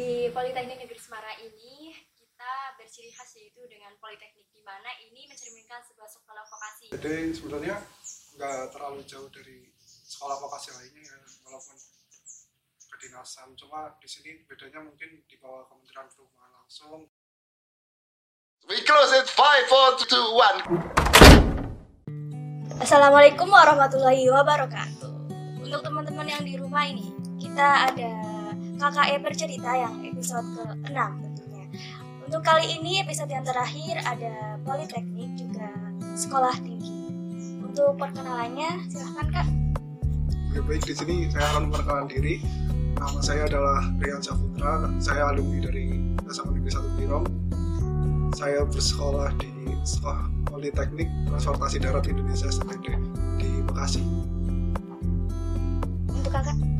Di Politeknik Negeri Semarang ini kita berciri khas yaitu dengan politeknik di mana ini mencerminkan sebuah sekolah vokasi. Jadi sebenarnya nggak terlalu jauh dari sekolah vokasi lainnya ya, walaupun kedinasan. Cuma di sini bedanya mungkin di bawah Kementerian Perhubungan langsung. We close it. Five, four, two, one. Assalamualaikum warahmatullahi wabarakatuh. Untuk teman-teman yang di rumah ini, kita ada KKE bercerita yang episode ke-6 tentunya. Untuk kali ini episode yang terakhir ada Politeknik juga sekolah tinggi. Untuk perkenalannya silahkan kak. Oke, baik di sini saya akan memperkenalkan diri. Nama saya adalah Rian Saputra. Saya alumni dari SMA Negeri 1 Birong. Saya bersekolah di Sekolah Politeknik Transportasi Darat Indonesia STD di Bekasi. Untuk kakak.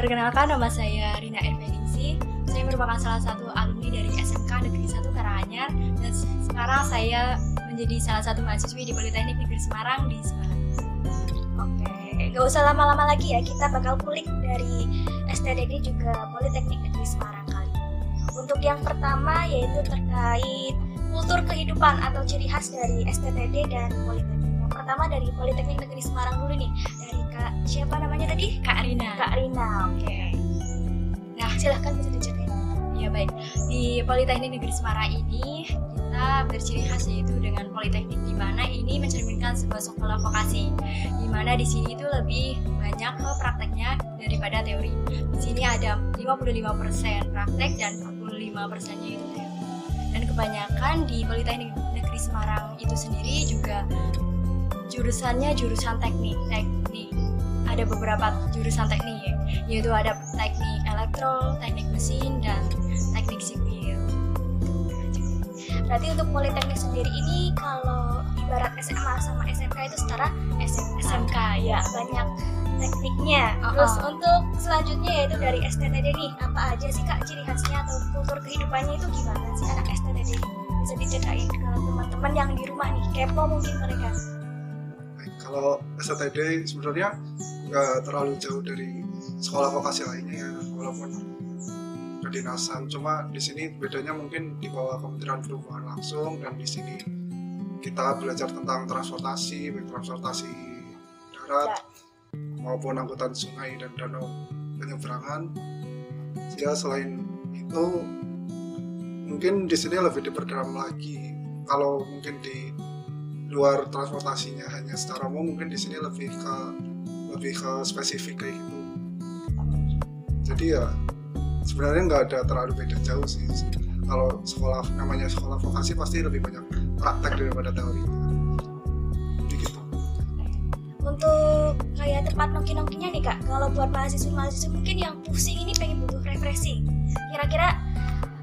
Perkenalkan nama saya Rina Ermeningsi. Saya merupakan salah satu alumni dari SMK Negeri 1 Karanganyar dan se- sekarang saya menjadi salah satu mahasiswi di Politeknik Negeri Semarang di Semarang. Oke, gak usah lama-lama lagi ya, kita bakal kulik dari STDD juga Politeknik Negeri Semarang kali. Untuk yang pertama yaitu terkait kultur kehidupan atau ciri khas dari STDD dan Politeknik. Pertama dari Politeknik Negeri Semarang dulu nih, dari Kak siapa namanya tadi? Kak Rina. Kak Rina, oke. Nah, silahkan bisa diceritain. Ya baik, di Politeknik Negeri Semarang ini kita berciri khas yaitu dengan Politeknik di mana ini mencerminkan sebuah sekolah vokasi. Di mana di sini itu lebih banyak ke prakteknya daripada teori. Di sini ada 55% praktek dan 45 persennya itu teori. Dan kebanyakan di Politeknik Negeri Semarang itu sendiri juga jurusannya jurusan teknik teknik ada beberapa jurusan teknik ya, yaitu ada teknik elektro, teknik mesin, dan teknik sipil. Berarti untuk politeknik sendiri ini kalau ibarat SMA sama SMK itu setara SM- SMK ya banyak tekniknya. Terus Uh-uh. untuk selanjutnya yaitu dari STTD nih apa aja sih kak ciri khasnya atau kultur kehidupannya itu gimana sih anak STTD? Bisa diceritain ke teman-teman yang di rumah nih kepo mungkin mereka. Kalau STD sebenarnya nggak terlalu jauh dari sekolah vokasi lainnya ya, walaupun kedinasan. Cuma di sini bedanya mungkin di bawah Kementerian Perhubungan langsung dan di sini kita belajar tentang transportasi, baik transportasi darat maupun angkutan sungai dan danau penyeberangan. Ya selain itu mungkin di sini lebih diperdalam lagi. Kalau mungkin di luar transportasinya. Hanya secara umum mungkin di sini lebih ke lebih ke spesifik kayak gitu. Jadi ya sebenarnya nggak ada terlalu beda jauh sih. Kalau sekolah namanya sekolah vokasi pasti lebih banyak praktek daripada teori. Gitu. Untuk kayak tempat nongki-nongkinya nih kak. Kalau buat mahasiswa-mahasiswa mungkin yang pusing ini pengen butuh refreshing. Kira-kira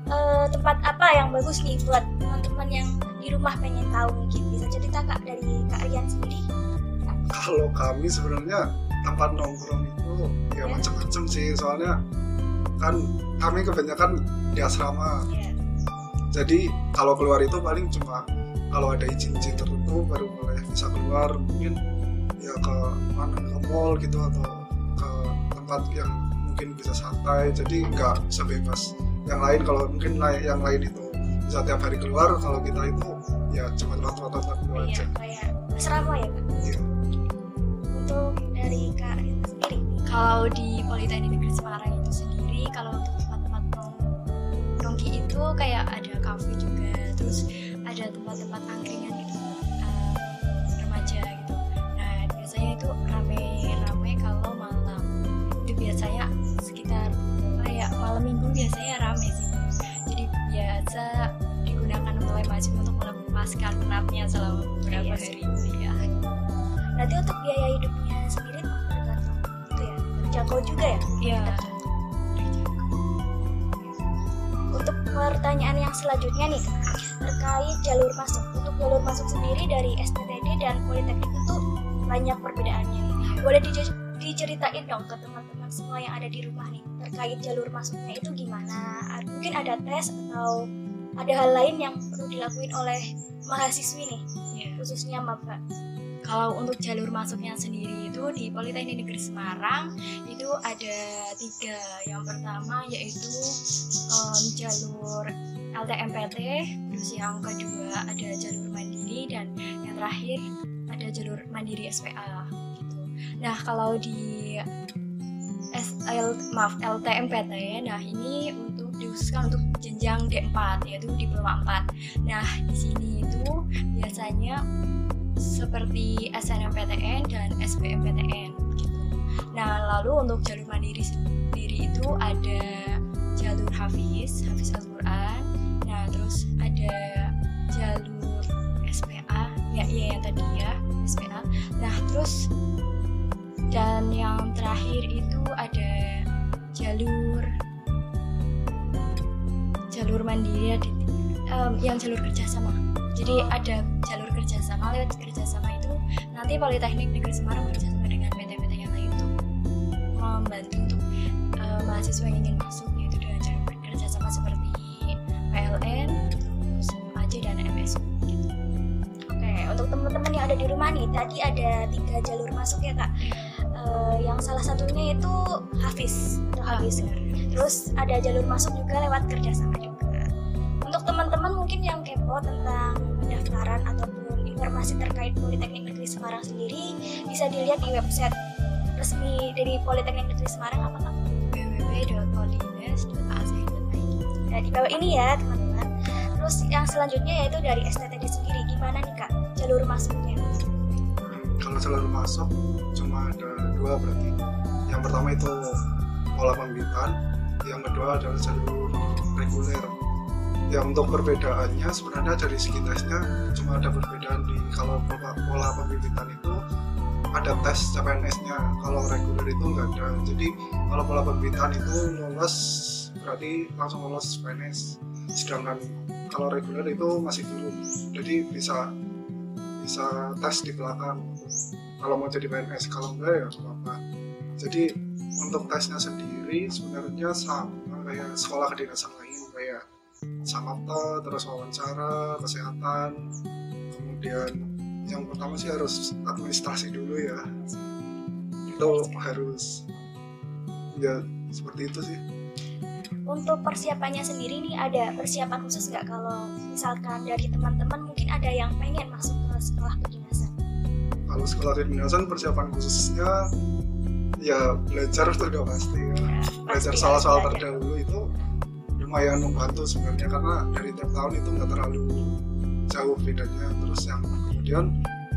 eh, tempat apa yang bagus nih buat teman-teman yang di rumah pengen tahu mungkin bisa cerita kak dari kak Rian sendiri. Kalau kami sebenarnya tempat nongkrong itu ya Ya. macam-macam sih. Soalnya kan kami kebanyakan di asrama. Ya. Jadi kalau keluar itu paling cuma kalau ada izin-izin tertentu baru boleh bisa keluar. Mungkin ya ke mana ke mall gitu atau ke tempat yang mungkin bisa santai. Jadi nggak sebebas yang lain kalau mungkin yang lain itu bisa tiap hari keluar kalau kita itu ya cuma tempat-tempat tertentu iya aja. kayak asrama ya kak. Iya. untuk dari kak Rian sendiri. Kalau di Politeknik Negeri Semarang itu sendiri kalau untuk tempat-tempat nong- nongki itu kayak ada kafe juga terus ada tempat-tempat angkringan gitu eh, remaja gitu. Nah biasanya itu rame-rame malam minggu biasanya rame sih. Jadi biasa digunakan oleh mahasiswa untuk melepaskan penatnya selama beberapa Iya. hari ya. Berarti untuk biaya hidupnya sendiri tergantung itu ya terjangkau juga ya? Iya. untuk pertanyaan yang selanjutnya nih terkait jalur masuk. Untuk jalur masuk sendiri dari STTD dan Politeknik itu banyak perbedaannya. Boleh dice- diceritain dong ke teman-teman semua yang ada di rumah nih terkait jalur masuknya itu gimana mungkin ada tes atau ada hal lain yang perlu dilakuin oleh mahasiswi nih Iya. khususnya maba kalau untuk jalur masuknya sendiri itu di Politeknik Negeri Semarang itu ada tiga. Yang pertama yaitu em, jalur LTMPT, terus yang kedua ada jalur mandiri dan yang terakhir ada jalur mandiri SPA. Nah kalau di SL maaf LTMPT, nah ini untuk dikhususkan untuk jenjang D4 yaitu diploma 4. Nah di sini itu biasanya seperti SNMPTN dan SBMPTN gitu. Nah lalu untuk jalur mandiri sendiri itu ada jalur Hafiz, Hafiz Al-Quran. Nah terus ada jalur SPA, ya iya yang tadi ya SPA. Nah terus dan yang terakhir itu ada jalur jalur mandiri ada em, yang jalur kerjasama jadi ada jalur kerjasama lewat kerjasama itu nanti Politeknik Negeri Semarang bekerjasama dengan PT-PT yang lain untuk membantu untuk eh, mahasiswa yang ingin masuk yaitu dengan jalur kerjasama seperti PLN terus AJ dan MSU. Oke, untuk teman-teman yang ada di rumah nih, tadi ada tiga jalur masuk ya kak. Eh, yang salah satunya itu Hafiz atau Ah, Hafiz. benar. Terus ada jalur masuk juga lewat kerjasama juga. Untuk teman-teman mungkin yang kepo tentang pendaftaran ataupun informasi terkait Politeknik Negeri Semarang sendiri bisa dilihat di website resmi dari Politeknik Negeri Semarang apa kak? www.polines.ac.id Nah, di bawah ini ya teman-teman. Terus yang selanjutnya yaitu dari STTD sendiri. Gimana nih kak jalur masuknya? Jalur masuk cuma ada dua berarti. Yang pertama itu pola pembibitan yang kedua adalah jalur reguler. Ya untuk perbedaannya sebenarnya dari segi tesnya cuma ada perbedaan di kalau pola, pola pembibitan itu ada tes CPNS-nya kalau reguler itu enggak ada. Jadi kalau pola pembibitan itu lolos berarti langsung lolos PNS sedangkan kalau reguler itu masih belum jadi bisa bisa tes di belakang. Kalau mau jadi PNS kalau enggak ya apa-apa. Jadi untuk tesnya sendiri sebenarnya sama kayak sekolah kedinasan lain kayak samapta terus wawancara kesehatan. Kemudian yang pertama sih harus administrasi dulu ya. Itu harus ya seperti itu sih Untuk persiapannya sendiri nih ada persiapan khusus nggak kalau misalkan dari teman-teman mungkin ada yang pengen masuk ke sekolah kedinasan? kalau sekolah kedinasan persiapan khususnya ya belajar itu udah pasti ya. belajar pasti soal-soal terdahulu itu lumayan membantu sebenarnya karena dari tiap tahun itu nggak terlalu jauh bedanya terus yang kemudian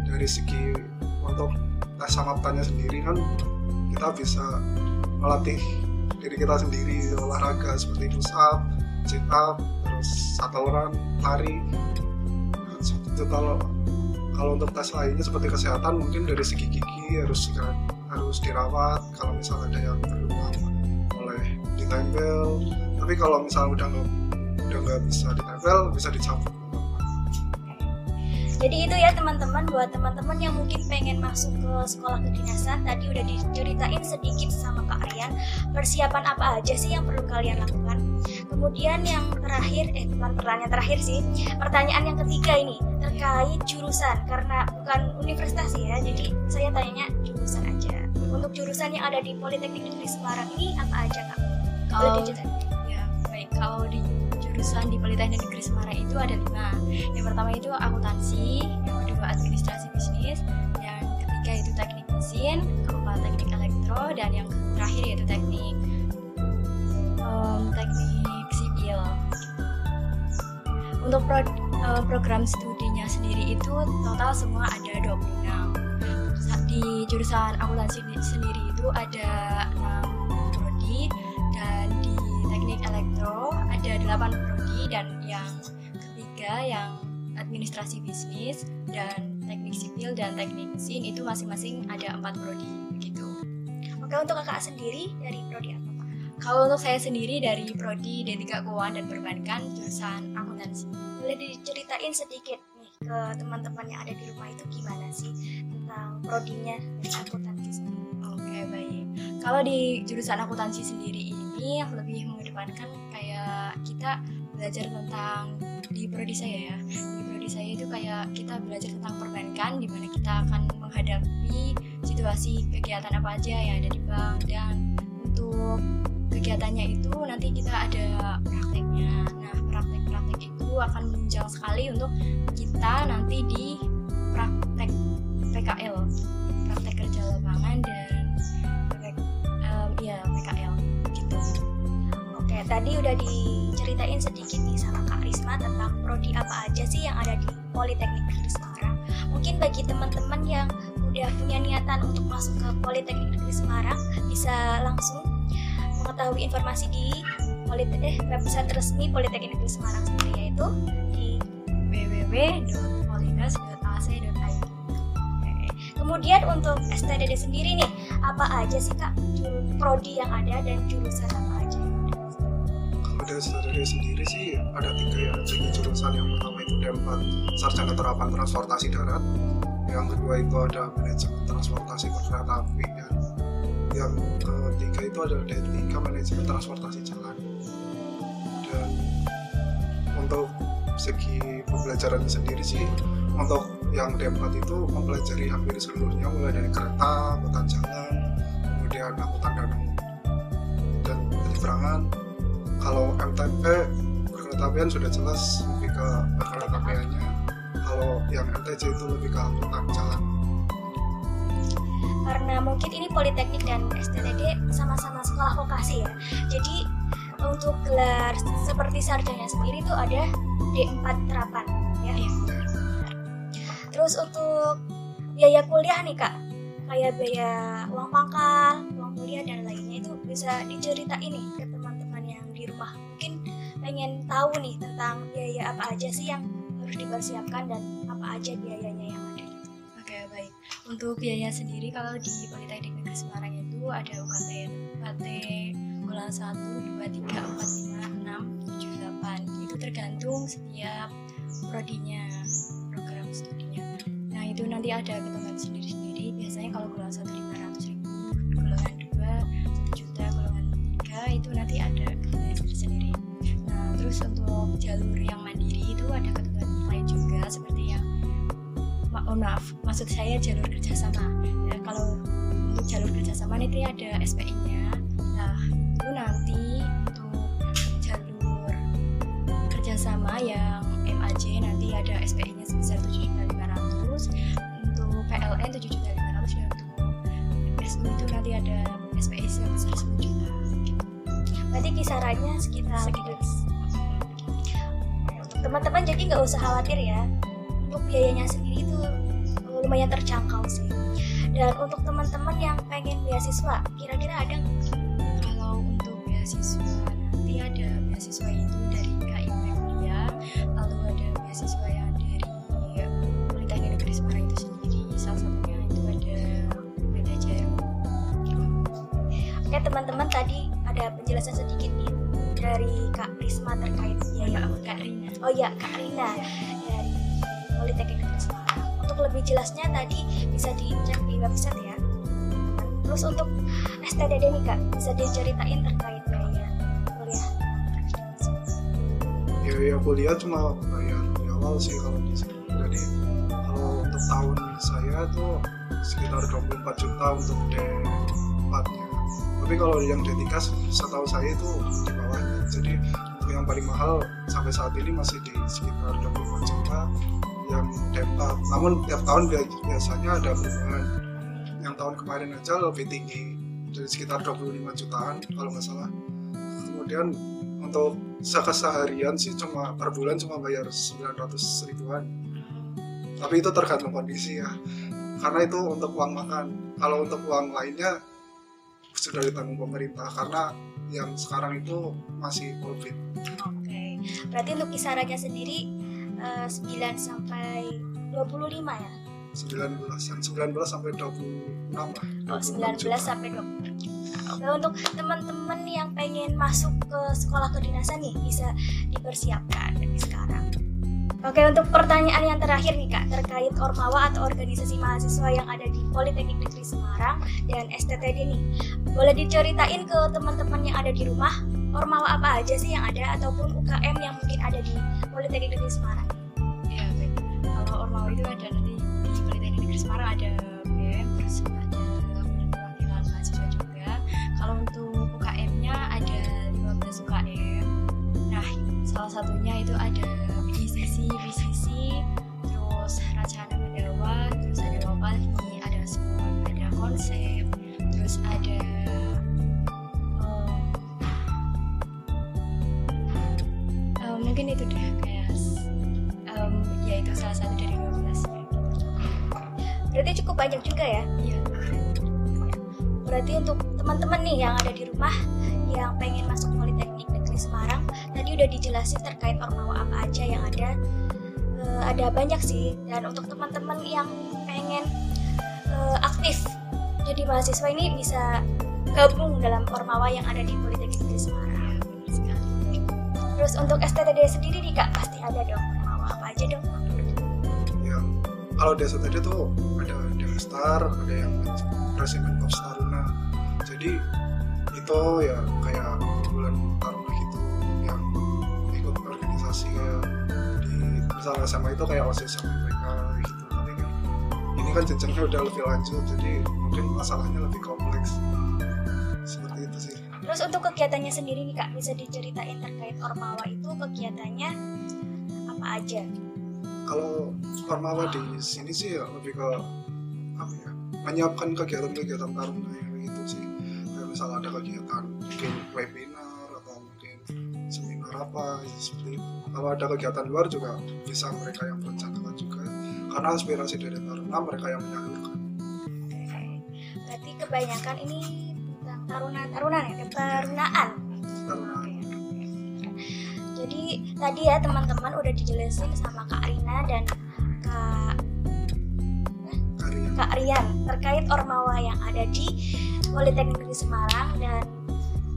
dari segi untuk tes samaptanya sendiri kan kita bisa melatih diri kita sendiri olahraga seperti push up, sit up, terus satu orang lari itu kalau kalau untuk tes lainnya seperti kesehatan mungkin dari segi gigi harus harus dirawat. Kalau misalnya ada yang berlubang boleh ditempel. Tapi kalau misalnya udah nggak udah nggak bisa ditempel bisa dicabut. Jadi itu ya teman-teman buat teman-teman yang mungkin pengen masuk ke sekolah kedinasan tadi udah diceritain sedikit sama Kak Aryan persiapan apa aja sih yang perlu kalian lakukan. Kemudian yang terakhir eh bukan pertanyaan terakhir sih pertanyaan yang ketiga ini terkait jurusan karena bukan universitas ya jadi saya tanyanya jurusan aja. Untuk jurusan yang ada di Politeknik Negeri Semarang ini apa aja Kak? Kalau ya baik kalau di jurusan di Politeknik Negeri Semarang itu ada lima. Yang pertama itu akuntansi, yang kedua administrasi bisnis, yang ketiga itu teknik mesin, keempat teknik elektro, dan yang terakhir yaitu teknik em, teknik sipil. Untuk pro- eh, program studinya sendiri itu total semua ada 26. Sa- Di jurusan akuntansi di- sendiri itu ada 6 prodi dan di teknik elektro ada 8 prodi dan yang ketiga yang administrasi bisnis dan teknik sipil dan teknik mesin itu masing-masing ada 4 prodi Oke untuk kakak sendiri dari prodi apa? Kalau untuk saya sendiri dari prodi D3 Keuangan dan Perbankan jurusan akuntansi. boleh diceritain sedikit nih ke teman-teman yang ada di rumah itu gimana sih tentang prodinya akuntansi sendiri. Oke baik. Kalau di jurusan akuntansi sendiri ini lebih mengedepankan kayak kita belajar tentang di prodi saya ya. Di prodi saya itu kayak kita belajar tentang perbankan di mana kita akan menghadapi situasi kegiatan apa aja yang ada di bank dan untuk kegiatannya itu nanti kita ada prakteknya. Nah, praktek-praktek itu akan menunjang sekali untuk kita nanti di praktek PKL, praktek kerja lapangan dan praktek em, ya PKL gitu. Oke, tadi udah diceritain sedikit nih sama Kak Risma tentang prodi apa aja sih yang ada di Politeknik Semarang. Mungkin bagi teman-teman yang udah punya niatan untuk masuk ke Politeknik Negeri Semarang bisa langsung mengetahui informasi di Politek eh, website resmi Politeknik Negeri Semarang sendiri yaitu di www.polinas.ac.id Oke. Kemudian untuk STDD sendiri nih, apa aja sih Kak prodi yang ada dan jurusan apa sendiri sih ada tiga ya tiga jurusan. Yang pertama itu D4 sarjana terapan transportasi darat. Yang kedua itu ada manajemen transportasi kereta api. Dan yang ketiga itu ada D3 manajemen transportasi jalan. Dan untuk segi pembelajaran sendiri sih untuk yang D4 itu mempelajari hampir seluruhnya mulai dari kereta, angkutan jalan, kemudian angkutan dan penyeberangan kalau MTP perkeretaapian sudah jelas lebih ke perkeretaapiannya kalau yang MTJ itu lebih ke angkutan jalan Karena mungkin ini Politeknik dan STDD sama-sama sekolah vokasi ya. Jadi untuk gelar seperti sarjana sendiri tuh ada D4 terapan ya. Terus untuk biaya kuliah nih Kak, kayak biaya uang pangkal, uang kuliah dan lainnya itu bisa diceritain nih di rumah. Mungkin pengen tahu nih tentang biaya apa aja sih yang harus dipersiapkan dan apa aja biayanya yang ada. Oke baik. Untuk biaya sendiri kalau di Politeknik Negeri Semarang itu ada UKT UKT golongan 1, 2, 3, 4, 5, 6, 7, 8 Itu tergantung setiap prodinya, program studinya Nah itu nanti ada ketentuan sendiri-sendiri Biasanya kalau golongan 1 jalur yang mandiri itu ada ketentuan lain juga seperti yang oh maaf, maksud saya jalur kerjasama. Ya, kalau untuk jalur kerjasama nanti ada SPI-nya. Nah, itu nanti untuk jalur kerjasama yang MAJ nanti ada SPI-nya sebesar 7.500. Untuk PLN 7.500 dan untuk SU itu nanti ada SPI sebesar 10 juta. Berarti kisarannya sekitar Sekitar teman-teman jadi nggak usah khawatir ya. Untuk biayanya sendiri itu eh, lumayan terjangkau sih. Dan untuk teman-teman yang pengen beasiswa, kira-kira ada nggak? kalau untuk beasiswa nanti ada beasiswa itu dari KIP Mulia lalu ada beasiswa yang dari Politeknik Negeri Semarang itu sendiri salah satunya itu ada PT Jarum Oke teman-teman tadi ada penjelasan sedikit dari Kak Risma terkait biaya kuliah. Kak Rina Oh iya Kak Rina dari Politeknik Negeri Semarang. Untuk lebih jelasnya tadi bisa dicek di website ya. Terus untuk STDD nih Kak, bisa diceritain terkait biaya kuliah. biaya kuliah cuma bayar di awal sih kalau di sini jadi kalau untuk tahun saya tuh sekitar 24 juta untuk D4 nya tapi kalau yang D3 setahu saya itu di bawahnya jadi yang paling mahal sampai saat ini masih di sekitar 24 juta yang D4 namun tiap tahun bi- biasanya ada perubahan. Yang tahun kemarin aja lebih tinggi jadi sekitar 25 jutaan kalau nggak salah. Kemudian untuk seharian sih cuma per bulan cuma bayar 900 ribuan. Tapi itu tergantung kondisi ya. Karena itu untuk uang makan. Kalau untuk uang lainnya sudah ditanggung pemerintah karena yang sekarang itu masih covid Oke. Berarti untuk kisarannya sendiri eh, 9 sampai 25 ya. 19 an 19 sampai 26 lah Oh, 26 19 juta. sampai 20. Oke, untuk teman-teman yang pengen masuk ke sekolah kedinasan nih bisa dipersiapkan dari sekarang. Oke, untuk pertanyaan yang terakhir nih Kak, terkait Ormawa atau organisasi mahasiswa yang ada di Politeknik Negeri Semarang dan STTD nih. Boleh diceritain ke teman-teman yang ada di rumah, Ormawa apa aja sih yang ada ataupun UKM yang mungkin ada di Politeknik Negeri Semarang? ya baik. Kalau Ormawa itu ada nanti di Politeknik Negeri Semarang ada UKM terus ada perwakilan mahasiswa juga. Kalau untuk UKM-nya ada 15 UKM nah salah satunya itu ada PCC, PCC mungkin itu deh kayak em, ya itu salah satu dari 12 ya. Berarti cukup banyak juga ya. Iya. Berarti untuk teman-teman nih yang ada di rumah yang pengen masuk Politeknik Negeri Semarang, tadi udah dijelasin terkait ormawa apa aja yang ada. Eh, ada banyak sih. Dan untuk teman-teman yang pengen eh, aktif jadi mahasiswa ini bisa gabung dalam ormawa yang ada di Politeknik Negeri Semarang. Ya. Terus untuk STTD sendiri nih kak pasti ada dong ormawa apa aja dong? yang kalau di STD tuh ada Star ada yang Resimen of Taruna jadi itu ya kayak bulan Taruna gitu yang ikut organisasi kayak di misalnya SMA itu kayak OSIS sama mereka gitu tapi kan ini kan jenjangnya udah lebih lanjut jadi mungkin masalahnya lebih kompleks Terus untuk kegiatannya sendiri nih kak bisa diceritain terkait ormawa itu kegiatannya apa aja? kalau Farmawa di sini sih ya lebih ke apa ya menyiapkan kegiatan-kegiatan taruna ya gitu sih. Kayak misal ada kegiatan mungkin webinar atau mungkin seminar apa ya, seperti itu. Kalau ada kegiatan luar juga bisa mereka yang merencanakan juga. Karena aspirasi dari taruna mereka yang menyalurkan Berarti kebanyakan ini taruna tarunan ya taruna Jadi tadi ya teman-teman udah dijelasin sama Kak Rina dan Kak Kak Rian terkait ormawa yang ada di Politeknik Negeri Semarang dan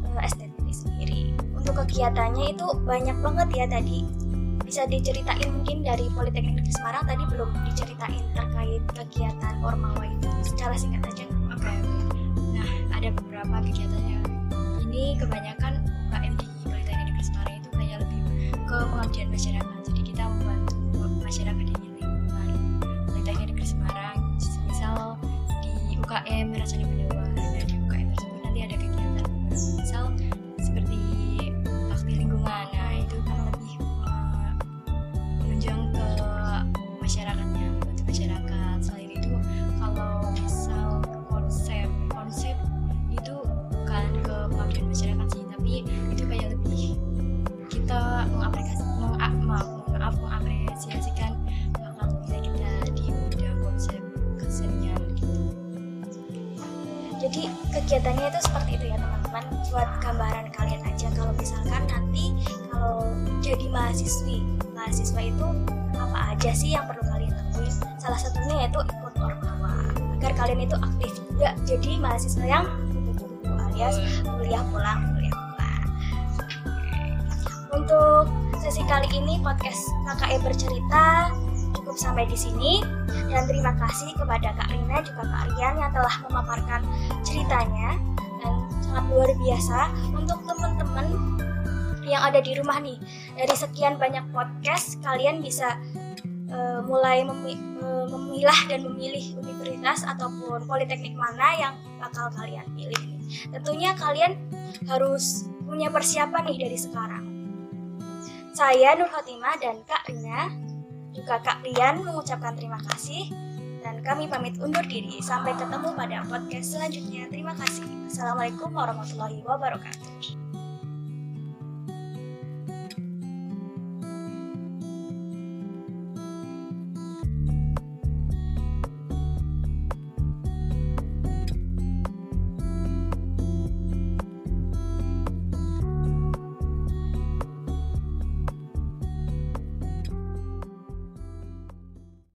eh, STTD sendiri. Untuk kegiatannya itu banyak banget ya tadi. Bisa diceritain mungkin dari Politeknik Negeri Semarang tadi belum diceritain terkait kegiatan ormawa itu secara singkat aja. Oke. Nah, ada beberapa kegiatannya. Ini kebanyakan UKM di Politeknik Negeri Semarang itu kayak lebih ke pengabdian masyarakat. Jadi kita membantu masyarakat di lingkungan Politeknik Negeri Semarang. Misal di UKM Rasanya Pendawa. Nah, di UKM tersebut nanti ada kegiatan. Misal kegiatannya itu seperti itu ya teman-teman. Buat gambaran kalian aja kalau misalkan nanti kalau jadi mahasiswi mahasiswa itu apa aja sih yang perlu kalian lakuin? Salah satunya yaitu ikut ormawa agar kalian itu aktif juga jadi mahasiswa yang alias kuliah pulang kuliah pulang untuk sesi kali ini podcast KKE bercerita cukup sampai di sini. Dan terima kasih kepada Kak Rina juga Kak Rian yang telah memaparkan ceritanya. Dan sangat luar biasa untuk teman-teman yang ada di rumah nih. Dari sekian banyak podcast kalian bisa eh, mulai eh, memilah dan memilih universitas ataupun politeknik mana yang bakal kalian pilih tentunya kalian harus punya persiapan nih dari sekarang. Saya Nur Fatimah dan Kak Rina juga Kak Rian mengucapkan terima kasih. Dan kami pamit undur diri. Sampai ketemu pada podcast selanjutnya. Terima kasih. Assalamualaikum warahmatullahi wabarakatuh